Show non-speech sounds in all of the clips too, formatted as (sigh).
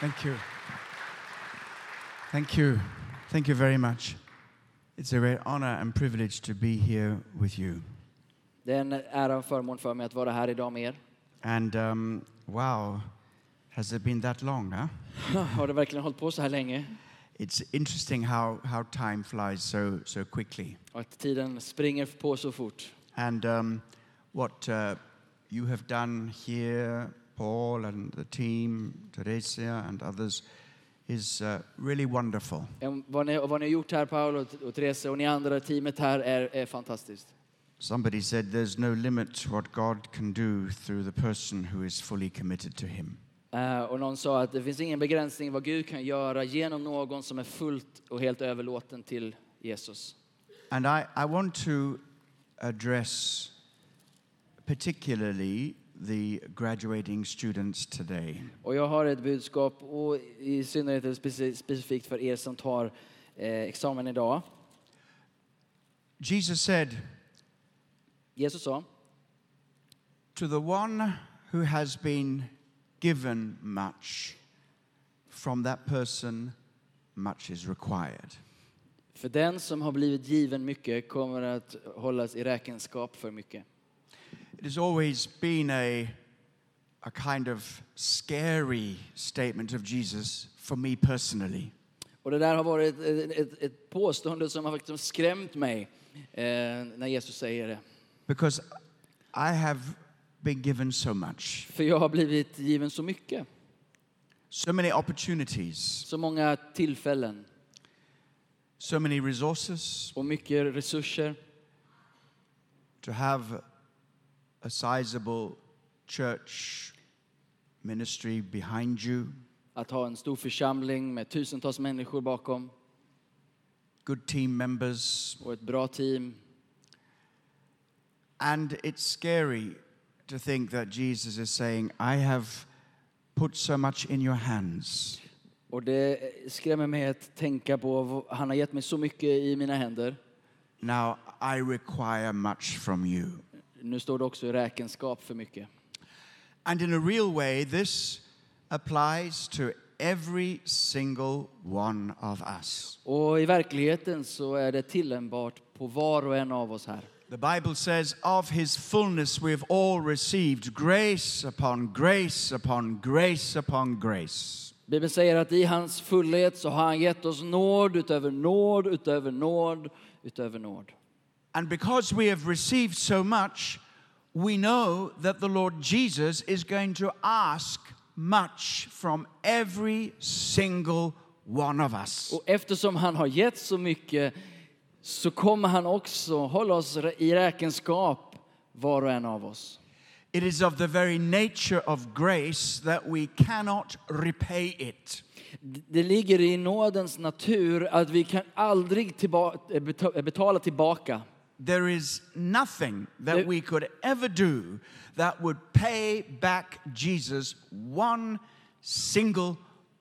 Thank you. Thank you. Thank you very much. It's a great honor and privilege to be here with you. Det är en ära och förmån för mig att vara här idag med er. And um, wow, has it been that long, huh? (laughs) Har det verkligen hållit på så här länge? It's interesting how, how time flies so, so quickly. Och att tiden springer på så fort. And um, what uh, you have done here, Paul and the team, Teresa and others, is uh, really wonderful. Em, Vad ni, och vad ni har gjort här, Paolo och, och Therese och ni andra i teamet här är, är fantastiskt. Somebody said there's no limit what God can do through the person who is fully committed to Him. Eh, och någon sa att det finns ingen begränsning vad Gud kan göra genom någon som är fullt och helt överlåten till Jesus. And I, I want to address particularly the graduating students today. Och jag har ett budskap, och i synnerhet specifikt för er som tar eh, examen idag. Jesus said, Jesus sa, To the one who has been given much, from that person much is required. för den som har blivit given mycket kommer att hållas i räkenskap för mycket. It has always been a, a kind of scary statement of Jesus for me personally. Och det där har varit ett, ett, ett påstående som har faktiskt skrämt mig eh, när Jesus säger det. Because I have been given so much, För jag har blivit given så mycket, so many opportunities, så många tillfällen so many resources och mycket resurser. to have a sizable church ministry behind you, Att ha en stor församling med tusentals människor bakom good team members. och ett bra team. And it's scary to think that Jesus is saying, I have put so much in your hands. Och det skrämmer mig att tänka på, han har gett mig så mycket i mina händer. Now I require much from you. Nu står det också räkenskap för mycket. And in a real way, this applies to every single one of us. Och i verkligheten så är det tillämpbart på var och en av oss här. The Bible says, Of his fullness we've all received grace upon grace upon grace upon grace. Bibeln säger att i hans fullhet så har han gett oss nåd utöver nåd, utöver nåd, utöver nåd. And because we have received so much, we know that the Lord Jesus is going to ask much from every single one of us. Och eftersom han har gett så mycket så kommer han också hålla oss i räkenskap, var och en av oss. It is of the very nature of grace that we cannot repay it. Det ligger i nådens natur att vi kan aldrig tillba- eh, beta- eh, betala tillbaka. There is nothing that we could ever do that would pay back Jesus one single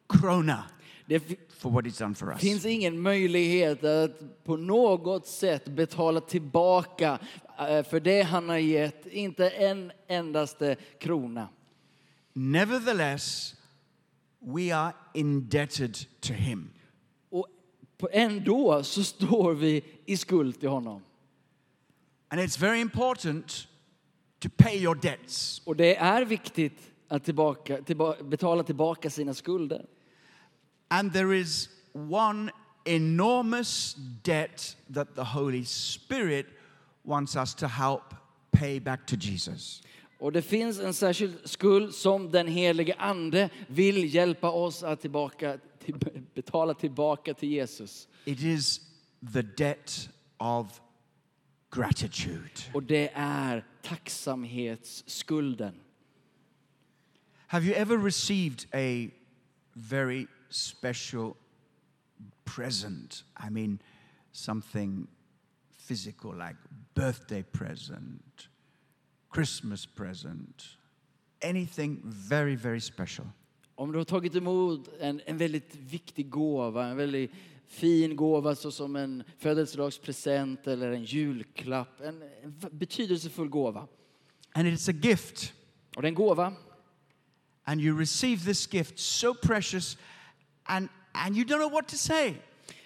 krona Det for what he's done for us. finns ingen möjlighet att på något sätt betala tillbaka eh, för det han har gett, inte en endaste krona. Nevertheless, we are indebted to him. Och ändå så står vi i skuld till honom. And it's very important to pay your debts. Och det är viktigt att tillbaka, tillba- betala tillbaka sina skulder. And there is one enormous debt that the Holy Spirit wants us to help pay back to Jesus. Och det finns en särskild skuld som den helige ande vill hjälpa oss att tillbaka, till, betala tillbaka till Jesus. It is the debt of gratitude. Och det är tacksamhetsskulden. Have you ever received a very special present? I mean, something physical like birthday present, Christmas present, anything very, very special. Om du har tagit emot en, en väldigt viktig gåva, en väldigt fin gåva såsom en födelsedagspresent eller en julklapp, en, en betydelsefull gåva. And it's a gift. Och det är en gåva and you receive this gift so precious and, and you don't know what to say.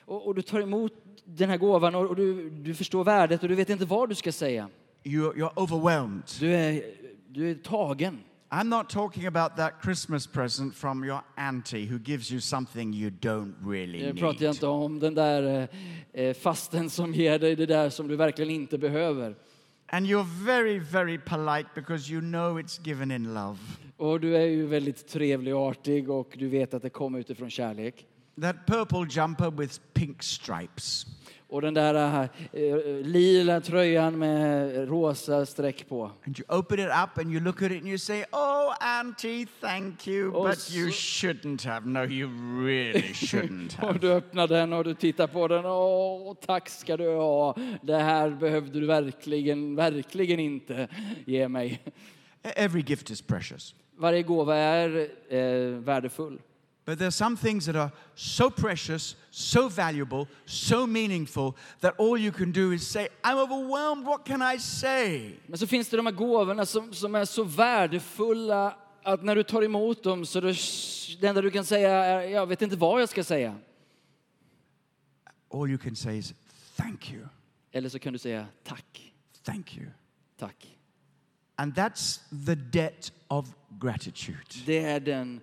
Och, och du tar emot den här gåvan och, och du, du förstår värdet och du vet inte vad du ska säga. You're, you're overwhelmed. Du är, du är tagen. I'm not talking about that Christmas present from your auntie who gives you something you don't really Nu pratar jag need. inte om den där eh, eh, fasten som ger dig det där som du verkligen inte behöver. And you're very, very polite because you know it's given in love. Och du är ju väldigt trevlig och artig och du vet att det kommer utifrån kärlek. That purple jumper with pink stripes. Och den där eh, lila tröjan med rosa streck på. And you open it up and you look at it and you say, Oh, Auntie, thank you, Oh, but you shouldn't have. No, you really (laughs) shouldn't Och have. du öppnar den och du tittar på den. Åh, tack ska du ha. Det här behövde du verkligen, verkligen inte ge mig. Every gift is precious. Varje gåva är eh, värdefull. But there are some things that are so precious, so valuable, so meaningful that all you can do is say, I'm overwhelmed, what can I say? Men så finns det de här gåvorna som, som är så värdefulla att när du tar emot dem så det, det enda du kan säga är jag vet inte vad jag ska säga. All you can say is, Thank you, Eller så kan du säga tack, thank you. tack. And that's the debt of gratitude. Det är den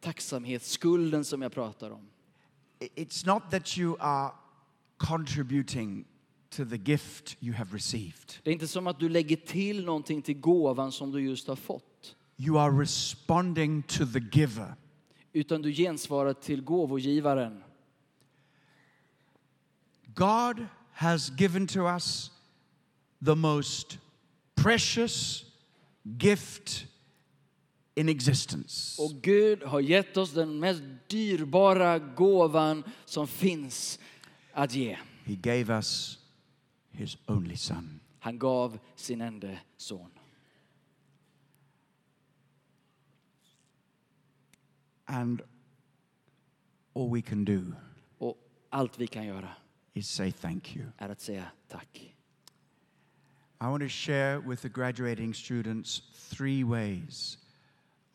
tacksamhetsskulden som jag pratar om. It's not that you are contributing to the gift you have received. Det är inte som att du lägger till någonting till gåvan som du just har fått. You are responding to the giver. Utan du gensvarar till gåvogivaren. God has given to us the most precious gift in existence. Och Gud har gett oss den mest dyrbara gåvan som finns att ge. He gave us His only Son. Han gav sin enda son. And all we can do Och allt vi kan göra is say thank you. är att säga tack. I want to share with the graduating students three ways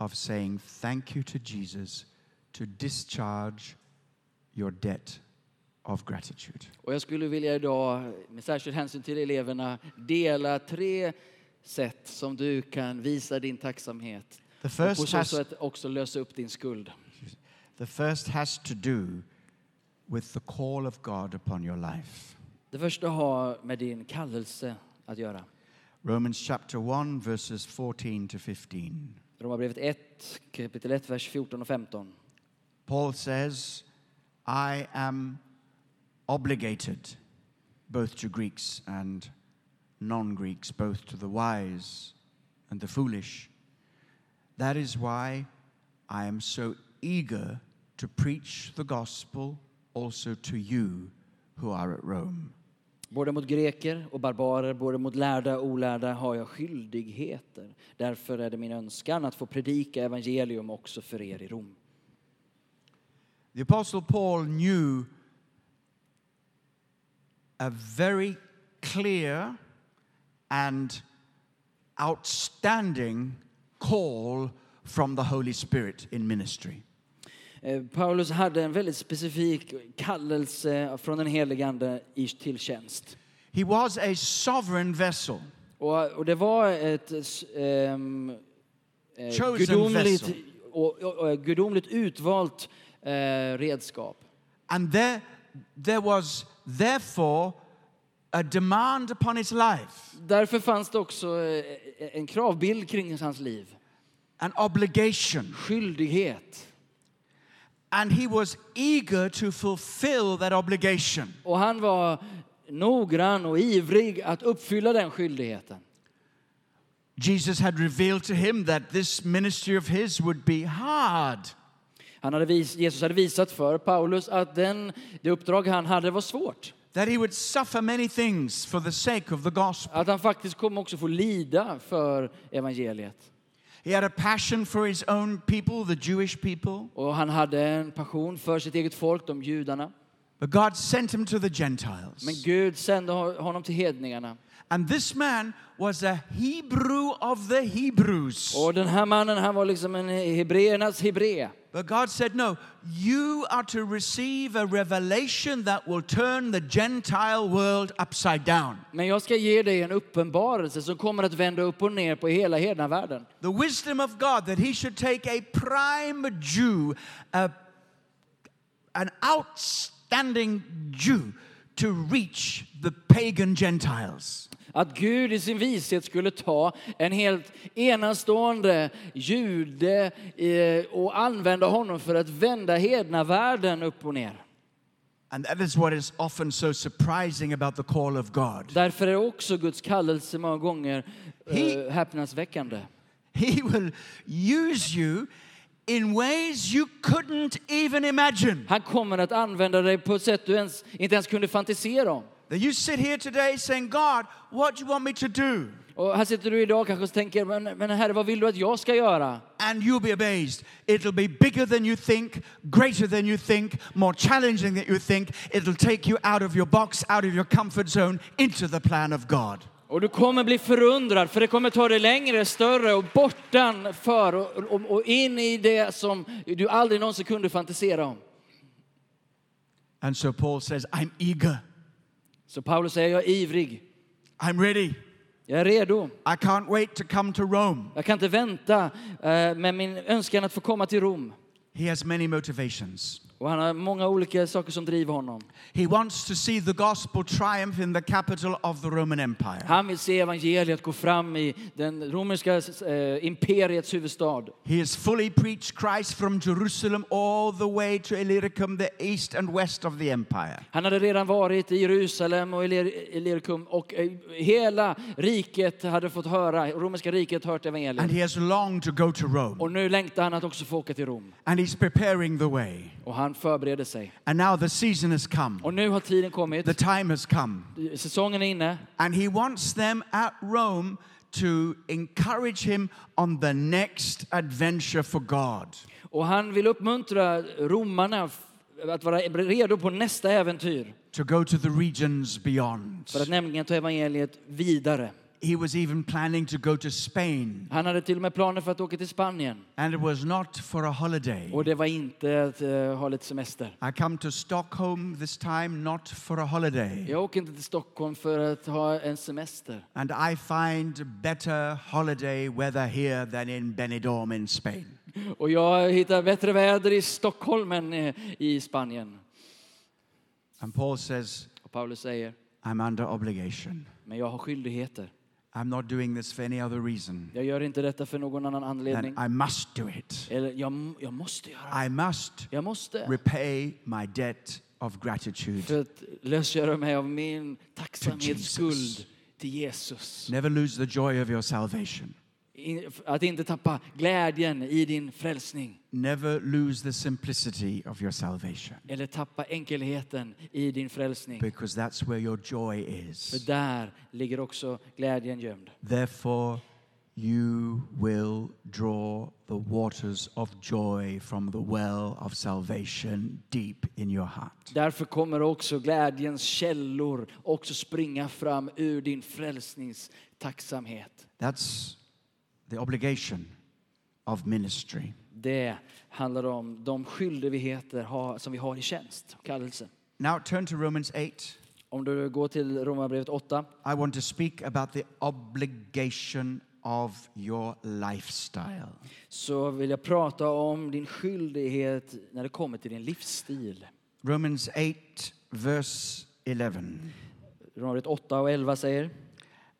of saying thank you to Jesus to discharge your debt of gratitude. Och jag skulle vilja idag, med särskild hänsyn till eleverna, dela tre sätt som du kan visa din tacksamhet. The Och på first så sätt också lösa upp din skuld. the first has to do with the call of God upon your life. Det första har med din kallelse att göra. Romans chapter 1, verses 14 to 15. Romarbrevet 1, kapitel 1, vers 14 och 15. Paul says, I am obligated both to Greeks and non Greeks, both to the wise and the foolish. That is why I am so eager to preach the gospel also to you who are at Rome. Både mot greker och barbarer, både mot lärda och olärda har jag skyldigheter. Därför är det min önskan att få predika evangelium också för er i Rom. The Apostle Paul knew a very clear and outstanding call from the Holy Spirit in ministry. Eh, Paulus hade en väldigt specifik kallelse från den helige Ande till tjänst. He was a sovereign vessel, Och, och det var ett um, Chosen gudomligt, vessel. och, och, gudomligt utvalt eh, redskap. and there, there was therefore a demand upon his life, Därför fanns det också en kravbild kring hans liv. an obligation, Skyldighet. And he was eager to fulfill that obligation. Och han var noggrann och ivrig att uppfylla den skyldigheten. Jesus had revealed to him that this ministry of his would be hard. Han hade vis, Jesus hade visat för Paulus att den, det uppdrag han hade var svårt. that he would suffer many things for the sake of the gospel. Att han faktiskt kommer också få lida för evangeliet. He had a passion for his own people, the Jewish people, Och han hade en passion för sitt eget folk, de judarna. But God sent him to the Gentiles. Men Gud sände ho- honom till hedningarna. And this man was a Hebrew of the Hebrews. Och den här mannen, han var liksom en hebreernas hebré. But God said, No, you are to receive a revelation that will turn the Gentile world upside down. Men jag ska ge dig en uppenbarelse som kommer att vända upp och ner på hela hednavärlden. The wisdom of God that he should take a prime Jew, a, an outstanding Jew, to reach the pagan Gentiles. Att Gud i sin vishet skulle ta en helt enastående jude eh, och använda honom för att vända hednavärlden upp och ner. And that is what is often so surprising about the call of God. Därför är också Guds kallelse många gånger He- eh, häpnadsväckande. He will use you in ways you couldn't even imagine. Han kommer att använda dig på ett sätt du ens, inte ens kunde fantisera om. That you sit here today saying, God, what do you want me to do? Och här sitter du idag kanske och tänker, men, men herre vad vill du att jag ska göra? And you'll be amazed. It'll be bigger than you think, greater than you think, more challenging than you think. It'll take you out of your box, out of your comfort zone, into the plan of God. Och du kommer bli förundrad för det kommer ta dig längre, större och bortanför och, och, och in i det som du aldrig någonsin kunde fantisera om. And so Paul says, I'm eager, Så Paulus säger, jag är ivrig, I'm ready. jag är redo. I can't wait to come to Rome. Jag kan inte vänta eh, med min önskan att få komma till Rom. He has many motivations. Och han har många olika saker som driver honom. He wants to see the gospel triumph in the capital of the Roman Empire. Han vill se evangeliet gå fram i den romerska eh, imperiets huvudstad. He has fully preached Christ from Jerusalem all the way to Illyricum, the east and west of the empire. Han hade redan varit i Jerusalem och Illyr- Illyricum och eh, hela riket hade fått höra, romerska riket hört And evangeliet. he has longed to go to Rome. Och nu längtar han att också få åka till Rom. And he's preparing the way. Och han förbereder sig. And now the season has come. Och nu har tiden kommit. The time has come. Säsongen är inne. And he wants them at Rome to encourage him on the next adventure for God. Och han vill uppmuntra romarna att vara redo på nästa äventyr. To go to the regions beyond. För att nämligen ta evangeliet vidare. He was even planning to go to Spain. Han hade till och med planer för att åka till Spanien. And it was not for a holiday. Och det var inte att eh, ha lite semester. I come to Stockholm this time not for a holiday. Jag åker inte till Stockholm för att ha en semester. And I find better holiday weather here than in Benidorm in Spain. Och jag hittar bättre väder i Stockholm än i Spanien. And Paul says, Och Paulus säger, I'm under obligation. men jag har skyldigheter. I'm not doing this for any other reason Jag gör inte detta för någon annan anledning. I must do it. Eller jag, jag måste göra det. I must Jag måste. repay my debt of gratitude. För att lösgöra mig av min tacksamhetsskuld till Jesus. Never lose the joy of your salvation. Att inte tappa glädjen i din frälsning. Never lose the simplicity of your salvation Eller tappa enkelheten i din frälsning. because that's where your joy För is. där ligger också glädjen gömd. Therefore, you will draw the waters of joy from the well of salvation deep in your heart. Därför kommer också glädjens källor också springa fram ur din frälsnings tacksamhet. That's the obligation of ministry. Det handlar om de skyldigheter som vi har i tjänst, kallelse. Now turn to Romans 8. Om du går till Romarbrevet 8 I want to speak about the obligation of your lifestyle. så vill jag prata om din skyldighet när det kommer till din livsstil. Romans 8, verse 11. Romarbrevet 8 och 11 säger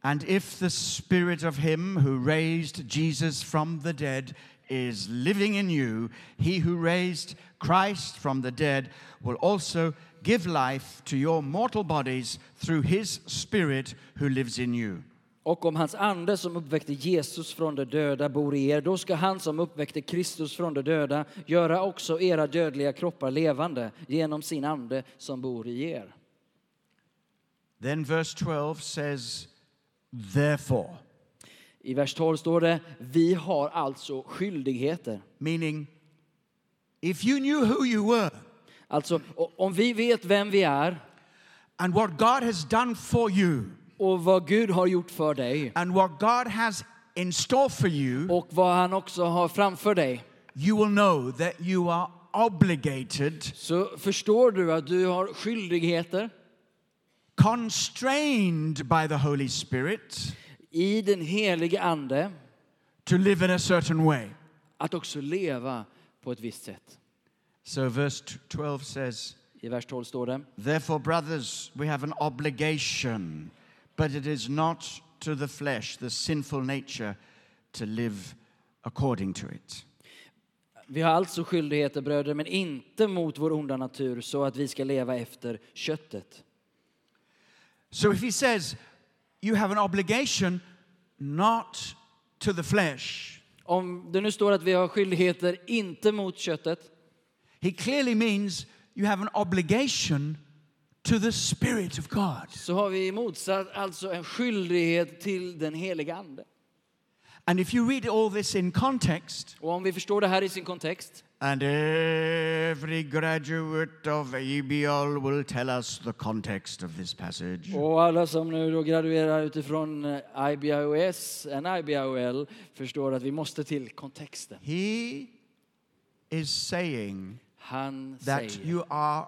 And if the spirit of him who raised Jesus from the dead is living in you, he who raised Christ from the dead will also give life to your mortal bodies through his spirit who lives in you. Och om hans ande som uppväckte Jesus från de döda bor i er, då ska han som uppväckte Kristus från de döda göra också era dödliga kroppar levande genom sin ande som bor i er. Then verse 12 says, Therefore, I vers 12 står det, vi har alltså skyldigheter. meaning if you knew who you were, Alltså, om vi vet vem vi är and what God has done for you och vad Gud har gjort för dig and what God has in store for you, och vad han också har framför dig, you will know that you are obligated, så förstår du att du har skyldigheter constrained by the Holy Spirit i den helige Ande to live in a certain way. att också leva på ett visst sätt. So, verse 12 says, I vers 12 står det. Therefore, brothers, we have an obligation, but it is not to the flesh, the sinful nature, to live according to it. Vi har alltså skyldigheter bröder, men inte mot vår onda natur så att vi ska leva efter köttet. So, if he says you have an obligation not to the flesh, Om det nu står att vi har skyldigheter inte mot köttet, he clearly means you have an obligation to the Spirit of God. så har vi motsatt alltså en skyldighet till den heliga Ande. And if you read all this in context, Och om vi förstår det här i sin kontext, and every graduate of EBL will tell us the context of this passage. och alla som nu då graduerar utifrån IBIOS, en IBIOL, förstår att vi måste till kontexten. He is saying Han that säger you are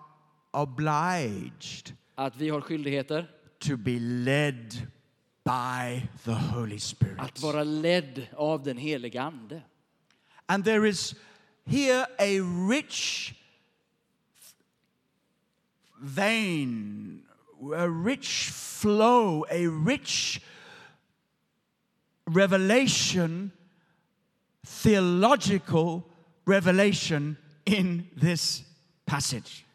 obliged att vi har skyldigheter to be led by the Holy Spirit. att vara ledd av den heliga Ande. And there is here a rich vein, a rich flow, a rich revelation, theological revelation in this passage.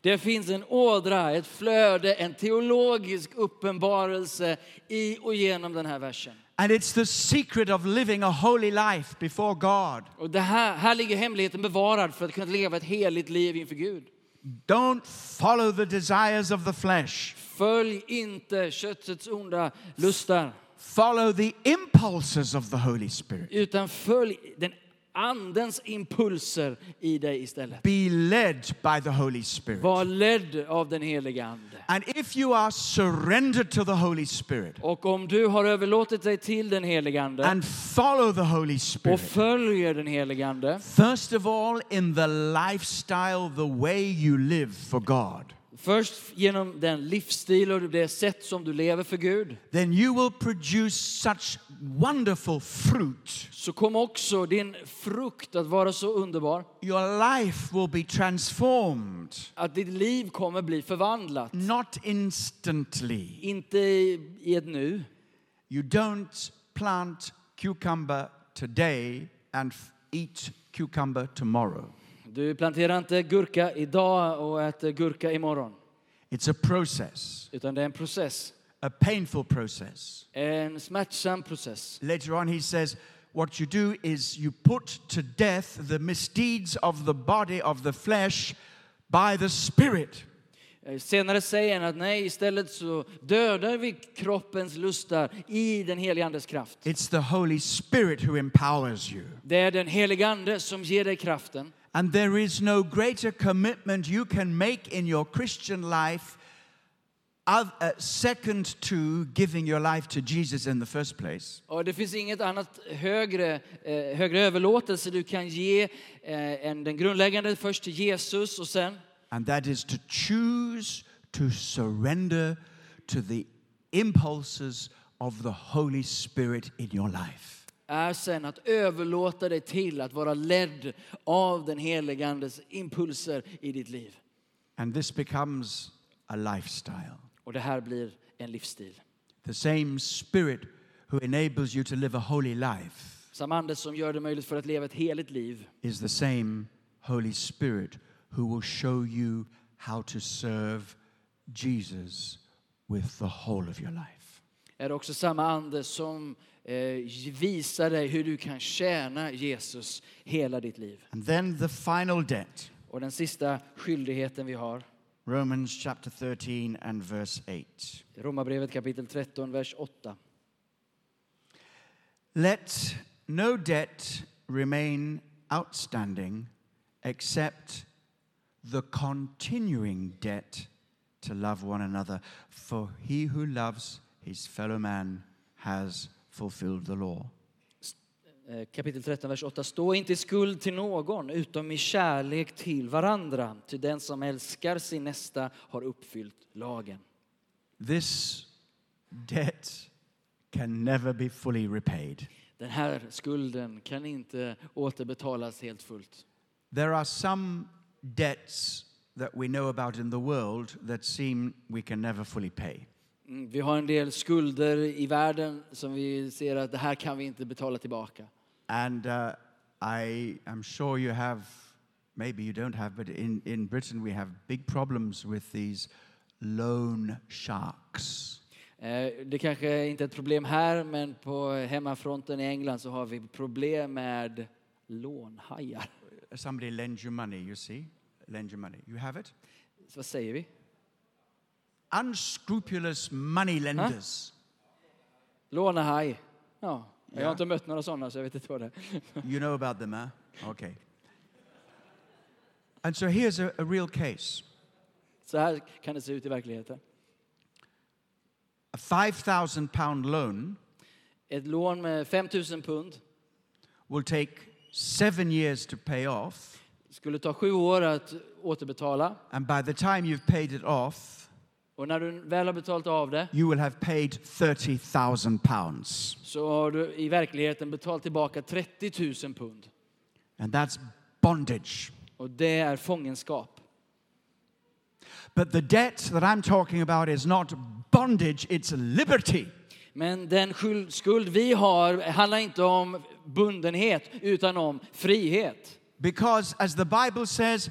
Det finns en ådra, ett flöde, en teologisk uppenbarelse i och genom den här versen. And it's the secret of living a holy life before God. Och det här, här ligger hemligheten bevarad för att kunna leva ett heligt liv inför Gud. Don't follow the desires of the flesh. Följ inte köttets onda lustar, Follow the impulses of the Holy Spirit. utan följ den andens impulser i dig istället. Be led by the Holy Spirit. Var ledd av den heliga Ande. And if you are surrendered to the Holy Spirit Och om du har överlåtit dig till den heliga Ande and follow the Holy och Spirit, följer den heliga Ande, first of all, in the lifestyle, the way you live for God, först genom den livsstil och det sätt som du lever för Gud, then you will produce such wonderful fruit. så kommer också din frukt att vara så underbar Your life will be transformed, att ditt liv kommer bli förvandlat. not instantly. Inte i ett nu. You don't plant cucumber today and eat cucumber tomorrow. Du planterar inte gurka idag och äter gurka imorgon. It's a process, Utan det är en process. a painful process. En smärtsam process. Later on, he says, What you do is you put to death the misdeeds of the body, of the flesh, by the Spirit. Eh, Senare säger han att nej, istället så dödar vi kroppens lustar i den heliga Andes kraft. It's the Holy Spirit who empowers you. Det är den heliga Ande som ger dig kraften. And there is no greater commitment you can make in your Christian life, uh, second to giving your life to Jesus in the first place. Och det finns inget annat högre, eh, högre överlåtelse du kan ge eh, än den grundläggande först till Jesus och sen And that is to choose to surrender to the impulses of the Holy Spirit in your life. Är sen att överlåta dig till att vara ledd av den helige Andes impulser i ditt liv. And this becomes a lifestyle. Och det här blir en livsstil. The same Spirit who enables you to live a holy life Samma ande som gör det möjligt för att leva ett heligt liv is the same Holy Spirit who will show you how to serve Jesus with the whole of your life. är också samma ande som eh, visar dig hur du kan tjäna Jesus hela ditt liv. And then the final debt, Och den sista skyldigheten vi har, Romans chapter 13 and verse 8. Romarbrevet kapitel 13, vers 8. Let no debt remain outstanding except the continuing debt to love one another. For he who loves his fellow man has fulfilled the law. Eh, Kapitel 13, vers 8. Stå inte i skuld till någon, utom i kärlek till varandra. Ty den som älskar sin nästa har uppfyllt lagen. This debt can never be fully repaid. Den här skulden kan inte återbetalas helt fullt. There are some debts that we know about in the world that seem we can never fully pay. Mm, Vi har en del skulder i världen som vi ser att det här kan vi inte betala tillbaka. And uh, I am sure you have, maybe you don't have, but in, in Britain we have big problems with these loan sharks. Eh, Det kanske inte är ett problem här, men på hemmafronten i England så har vi problem med lånhajar. Somebody lends you money, you see? Lend you money. You have it? Så vad säger vi? Unscrupulous money lenders. Lånahaj. Ja, jag Ja. har inte mött några sådana så jag vet inte vad det är. You know about them, huh? Okay. And so here's a, a real case. Så här kan det se ut i verkligheten. A 5,000 pound loan Ett lån med 5 000 pund will take seven years to pay off. skulle ta sju år att återbetala. And by the time you've paid it off, Och när du väl har betalat av det you will have paid 30,000 pounds. så har du i verkligheten betalat tillbaka 30 000 pund. And that's bondage. Och det är fångenskap. But the debt that I'm talking about is not bondage, it's liberty. Men den skuld, skuld vi har handlar inte om bundenhet utan om frihet. Because as the Bible says,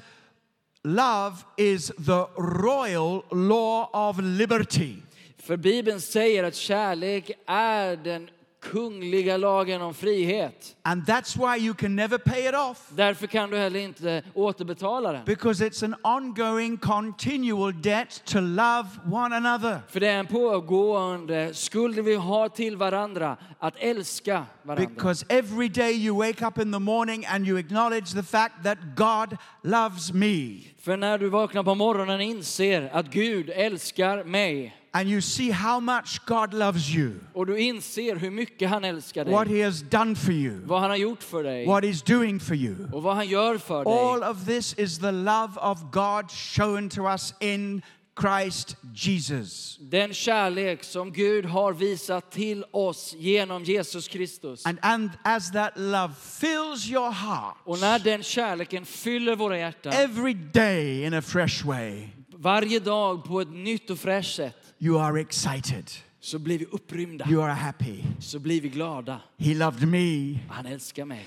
love is the royal law of liberty. För Bibeln säger att kärlek är den kungliga lagen om frihet. And that's why you can never pay it off. Därför kan du heller inte återbetala den. Because it's an ongoing, continual debt to love one another. För det är en pågående skuld vi har till varandra, att älska varandra. Because every day you wake up in the morning and you acknowledge the fact that God loves me. För när du vaknar på morgonen inser att Gud älskar mig And you see how much God loves you, och du inser hur mycket han älskar what dig, He has done for you, vad han har gjort för dig what He's doing for you. och vad han gör för All dig. of this is the love of God shown to us in Christ Jesus. Den kärlek som Gud har visat till oss genom Jesus Kristus. And, and as that love fills your heart Och när den kärleken fyller våra hjärtan every day in a fresh way, varje dag på ett nytt och fräscht sätt you are excited, så blir vi upprymda, you are happy. så blir vi glada. He loved me. Han älskar mig.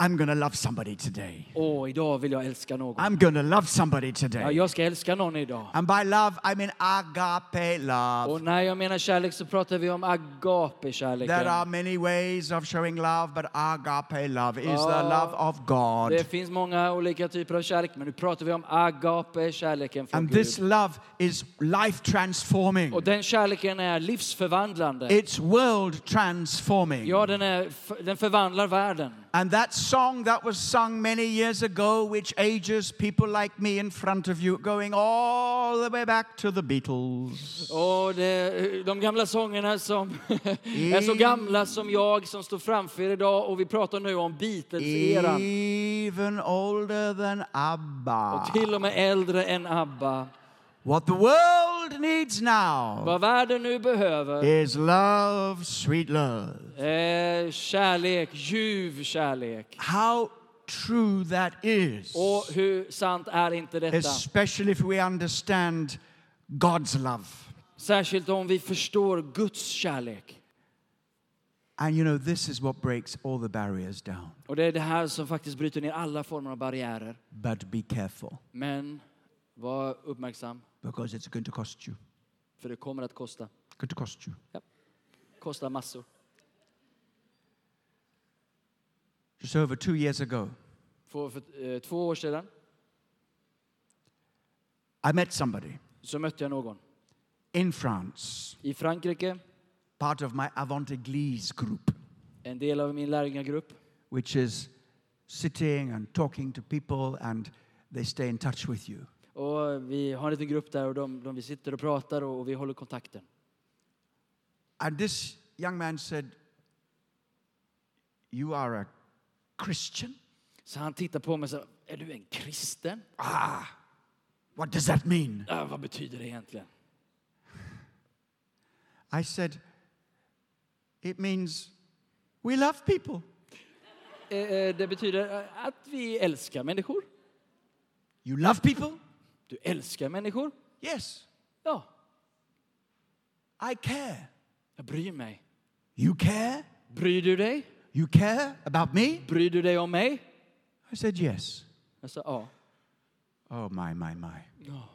I'm to love somebody today. Åh, idag vill jag älska någon. I'm to love somebody Ja, today. jag ska älska någon idag. And by love, I mean agape love. Och när jag menar kärlek så pratar vi om There agape-kärleken. are many ways of showing love, but agape love is the Oh. love of God. Det finns många olika typer av kärlek, men nu pratar vi om agape-kärleken från And Gud. this love is life transforming. Och den kärleken är livsförvandlande. It's world transforming. Ja, den, är, den förvandlar världen. And that song that was sung many years ago, which ages people like me in front of you, going all the way back to the Beatles. Och det, de gamla sångerna som (laughs) är så gamla som jag som står framför er idag och vi pratar nu om Beatles-eran. Even older than ABBA. Och till och med äldre än ABBA. What the world needs now Vad världen nu behöver is love, sweet love. är kärlek, ljuv kärlek. How true that is, Och hur sant är inte detta? especially if we understand God's love. Särskilt om vi förstår Guds kärlek. And you know, this is what breaks all the barriers down. Och det är det här som faktiskt bryter ner alla former av barriärer. But be careful, Men var uppmärksam, because it's going to cost you. för det kommer att kosta. Going to cost you. Kosta massor. Just over two years ago, För, för eh, två år sedan I met somebody så mötte jag någon in France, i Frankrike, part of my Avant Église group, en del av min lärjungagrupp. which is sitting and talking to people and they stay in touch with you. Och vi har en liten grupp där och de, de, vi sitter och pratar och, och vi håller kontakten. And this young man said, You are a Christian? Så han tittar på mig och säger, är du en kristen? Ah, what does that mean? Ja, vad betyder det egentligen? I said, It means we love people. Eh, eh, Det betyder att vi älskar människor. You love people? Du älskar människor? Yes. Ja, I care. jag bryr mig. You care? Bryr du dig? You care about me? Bryr du dig om mig? I said, Yes. Jag sa ja. Oh, my, my, my. ja.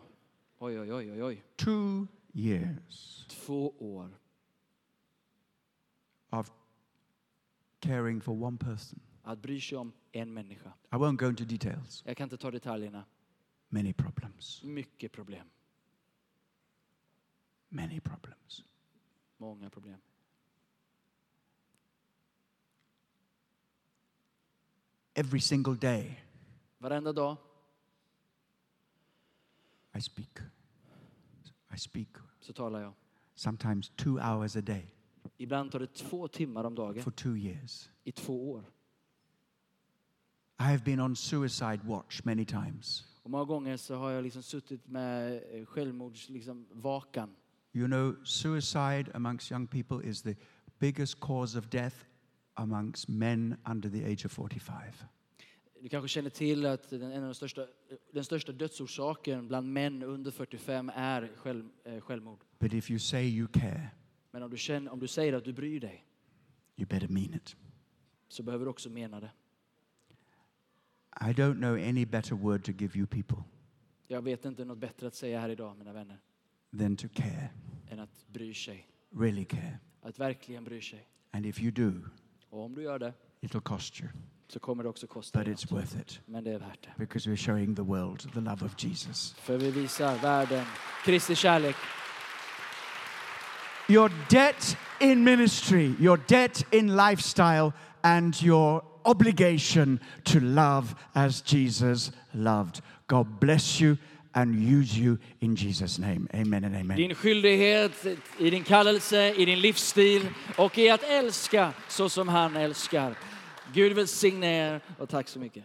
Oj, oj, oj, oj, oj. Two years Två år of caring for one person. att bry sig om en människa. I won't go into details. Jag kan inte ta detaljerna. Many problems. Mycket problem. Many problems. Många problem. Every single day, Varenda dag I speak. I speak så talar jag. sometimes two hours a day Ibland tar det två timmar om dagen for two years. i två år. I have been on suicide watch many times. Och många gånger så har jag liksom suttit med eh, självmords liksom, vakan. You know, suicide amongst young people is the biggest cause of death amongst men under the age of 45. Du kanske känner till att den, en av de största, den största dödsorsaken bland män under 45 är själv, eh, självmord. But if you say you care, Men om du, känner, om du säger att du bryr dig you better mean it. så behöver du också mena det. I don't know any better word to give you people Jag vet inte något bättre att säga här idag, mina vänner, than to care, än att bry sig. really care. Att verkligen bry sig. And if you do, Och om du gör det it'll cost you, så kommer det också kosta but dig it's något. worth it Men det är värt det. because we're showing the world the love of Jesus. För vi visar världen Kristi kärlek. Your debt in ministry, your debt in lifestyle, and your obligation to love as Jesus loved. God bless you and use you in Jesus' name. Amen and amen. Din skyldighet i din kallelse, i din livsstil och i att älska så som han älskar. Gud välsigne er och tack så mycket.